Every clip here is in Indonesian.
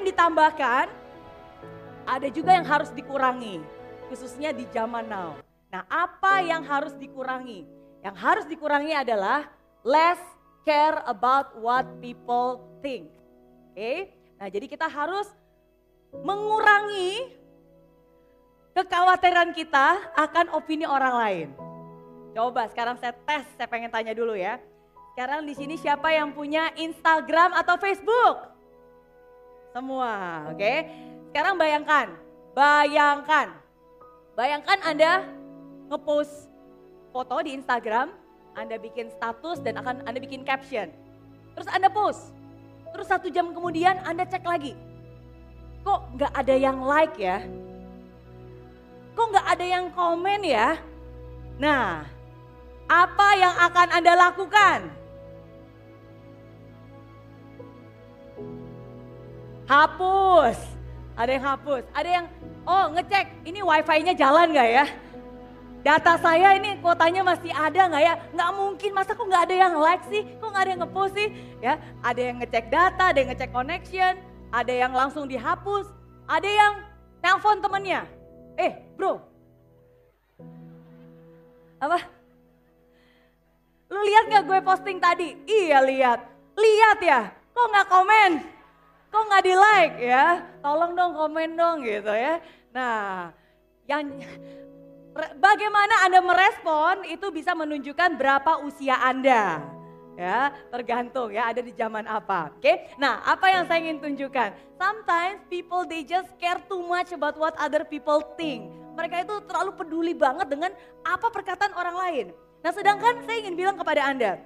yang ditambahkan, ada juga yang harus dikurangi, khususnya di zaman now. Nah, apa yang harus dikurangi? Yang harus dikurangi adalah less care about what people think. Oke, okay? nah jadi kita harus mengurangi kekhawatiran kita akan opini orang lain. Coba sekarang saya tes, saya pengen tanya dulu ya. Sekarang di sini siapa yang punya Instagram atau Facebook? Semua, oke. Okay? Sekarang bayangkan, bayangkan. Bayangkan Anda ngepost foto di Instagram, Anda bikin status dan akan Anda bikin caption. Terus Anda post. Terus satu jam kemudian Anda cek lagi. Kok nggak ada yang like ya? Kok nggak ada yang komen ya? Nah, apa yang akan Anda lakukan? Hapus. Ada yang hapus. Ada yang, oh ngecek ini wifi-nya jalan gak ya? Data saya ini kuotanya masih ada nggak ya? Nggak mungkin, masa kok nggak ada yang like sih? Kok nggak ada yang ngepost sih? Ya, ada yang ngecek data, ada yang ngecek connection, ada yang langsung dihapus, ada yang nelpon temennya. Eh, bro, apa? Lu lihat nggak gue posting tadi? Iya lihat. Lihat ya. Kok nggak komen? Kok nggak di like ya? Tolong dong komen dong gitu ya. Nah, yang bagaimana Anda merespon itu bisa menunjukkan berapa usia Anda. Ya, tergantung ya ada di zaman apa. Oke. Nah, apa yang saya ingin tunjukkan? Sometimes people they just care too much about what other people think. Mereka itu terlalu peduli banget dengan apa perkataan orang lain. Nah, sedangkan saya ingin bilang kepada Anda,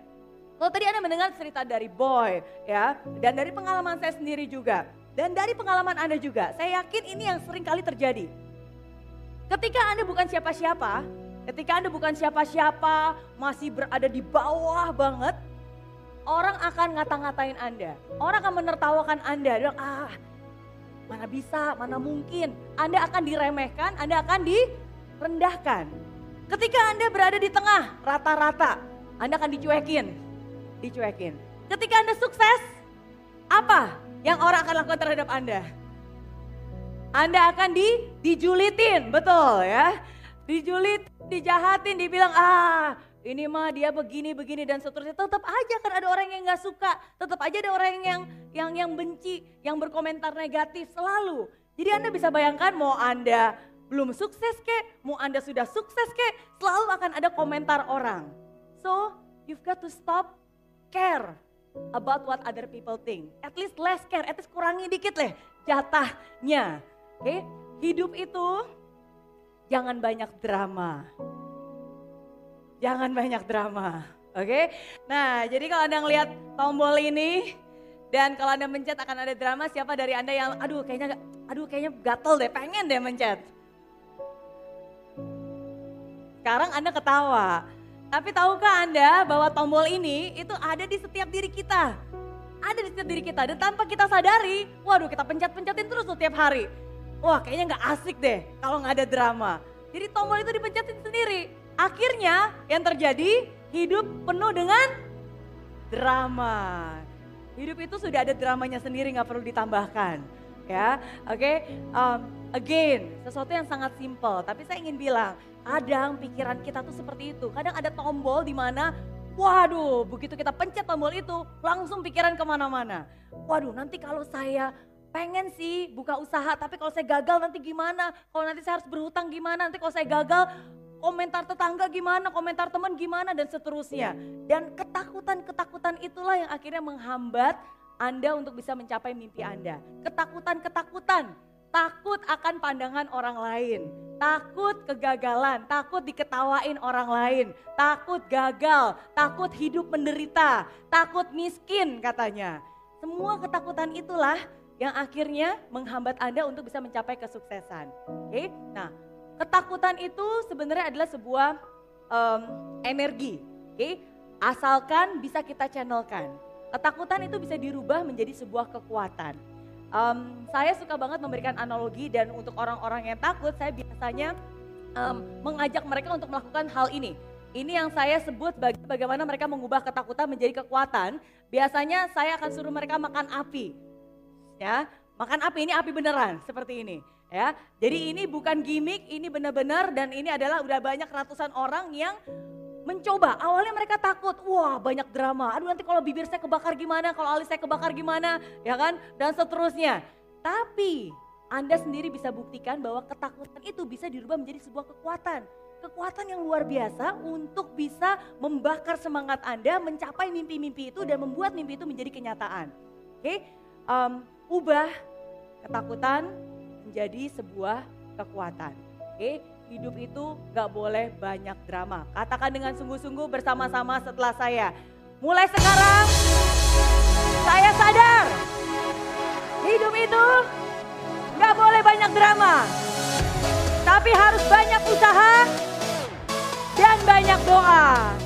kalau tadi Anda mendengar cerita dari Boy ya, dan dari pengalaman saya sendiri juga, dan dari pengalaman Anda juga, saya yakin ini yang sering kali terjadi. Ketika Anda bukan siapa-siapa, ketika Anda bukan siapa-siapa, masih berada di bawah banget, orang akan ngata-ngatain Anda. Orang akan menertawakan Anda, bilang, ah mana bisa, mana mungkin. Anda akan diremehkan, Anda akan direndahkan. Ketika Anda berada di tengah, rata-rata, Anda akan dicuekin dicuekin. Ketika Anda sukses, apa yang orang akan lakukan terhadap Anda? Anda akan di, dijulitin, betul ya. Dijulit, dijahatin, dibilang ah ini mah dia begini begini dan seterusnya. Tetap aja kan ada orang yang nggak suka, tetap aja ada orang yang yang yang benci, yang berkomentar negatif selalu. Jadi Anda bisa bayangkan mau Anda belum sukses kek, mau Anda sudah sukses kek, selalu akan ada komentar orang. So, you've got to stop care about what other people think. At least less care, at least kurangi dikit lah jatahnya. Oke, okay? hidup itu jangan banyak drama. Jangan banyak drama. Oke, okay? nah jadi kalau Anda ngelihat tombol ini dan kalau Anda mencet akan ada drama, siapa dari Anda yang aduh kayaknya aduh kayaknya gatel deh, pengen deh mencet. Sekarang Anda ketawa, tapi tahukah Anda bahwa tombol ini itu ada di setiap diri kita. Ada di setiap diri kita dan tanpa kita sadari, waduh kita pencet-pencetin terus setiap hari. Wah kayaknya nggak asik deh kalau nggak ada drama. Jadi tombol itu dipencetin sendiri. Akhirnya yang terjadi hidup penuh dengan drama. Hidup itu sudah ada dramanya sendiri nggak perlu ditambahkan. Ya, oke. Okay? Um, again, sesuatu yang sangat simple. Tapi saya ingin bilang, Kadang pikiran kita tuh seperti itu. Kadang ada tombol di mana, waduh begitu kita pencet tombol itu langsung pikiran ke mana-mana. Waduh nanti kalau saya pengen sih buka usaha tapi kalau saya gagal nanti gimana? Kalau nanti saya harus berhutang gimana? Nanti kalau saya gagal komentar tetangga gimana, komentar teman gimana dan seterusnya. Dan ketakutan-ketakutan itulah yang akhirnya menghambat Anda untuk bisa mencapai mimpi Anda. Ketakutan-ketakutan takut akan pandangan orang lain, takut kegagalan, takut diketawain orang lain, takut gagal, takut hidup menderita, takut miskin katanya. Semua ketakutan itulah yang akhirnya menghambat Anda untuk bisa mencapai kesuksesan. Oke, nah ketakutan itu sebenarnya adalah sebuah um, energi. Oke, asalkan bisa kita channelkan. Ketakutan itu bisa dirubah menjadi sebuah kekuatan. Um, saya suka banget memberikan analogi dan untuk orang-orang yang takut saya biasanya um, mengajak mereka untuk melakukan hal ini. Ini yang saya sebut bagi bagaimana mereka mengubah ketakutan menjadi kekuatan. Biasanya saya akan suruh mereka makan api. Ya, makan api ini api beneran seperti ini ya. Jadi ini bukan gimmick, ini benar-benar dan ini adalah udah banyak ratusan orang yang mencoba. Awalnya mereka takut, wah banyak drama. Aduh nanti kalau bibir saya kebakar gimana, kalau alis saya kebakar gimana, ya kan? Dan seterusnya. Tapi Anda sendiri bisa buktikan bahwa ketakutan itu bisa dirubah menjadi sebuah kekuatan. Kekuatan yang luar biasa untuk bisa membakar semangat Anda mencapai mimpi-mimpi itu dan membuat mimpi itu menjadi kenyataan. Oke, um, ubah ketakutan menjadi sebuah kekuatan. Oke, hidup itu gak boleh banyak drama. Katakan dengan sungguh-sungguh bersama-sama setelah saya. Mulai sekarang saya sadar hidup itu gak boleh banyak drama. Tapi harus banyak usaha dan banyak doa.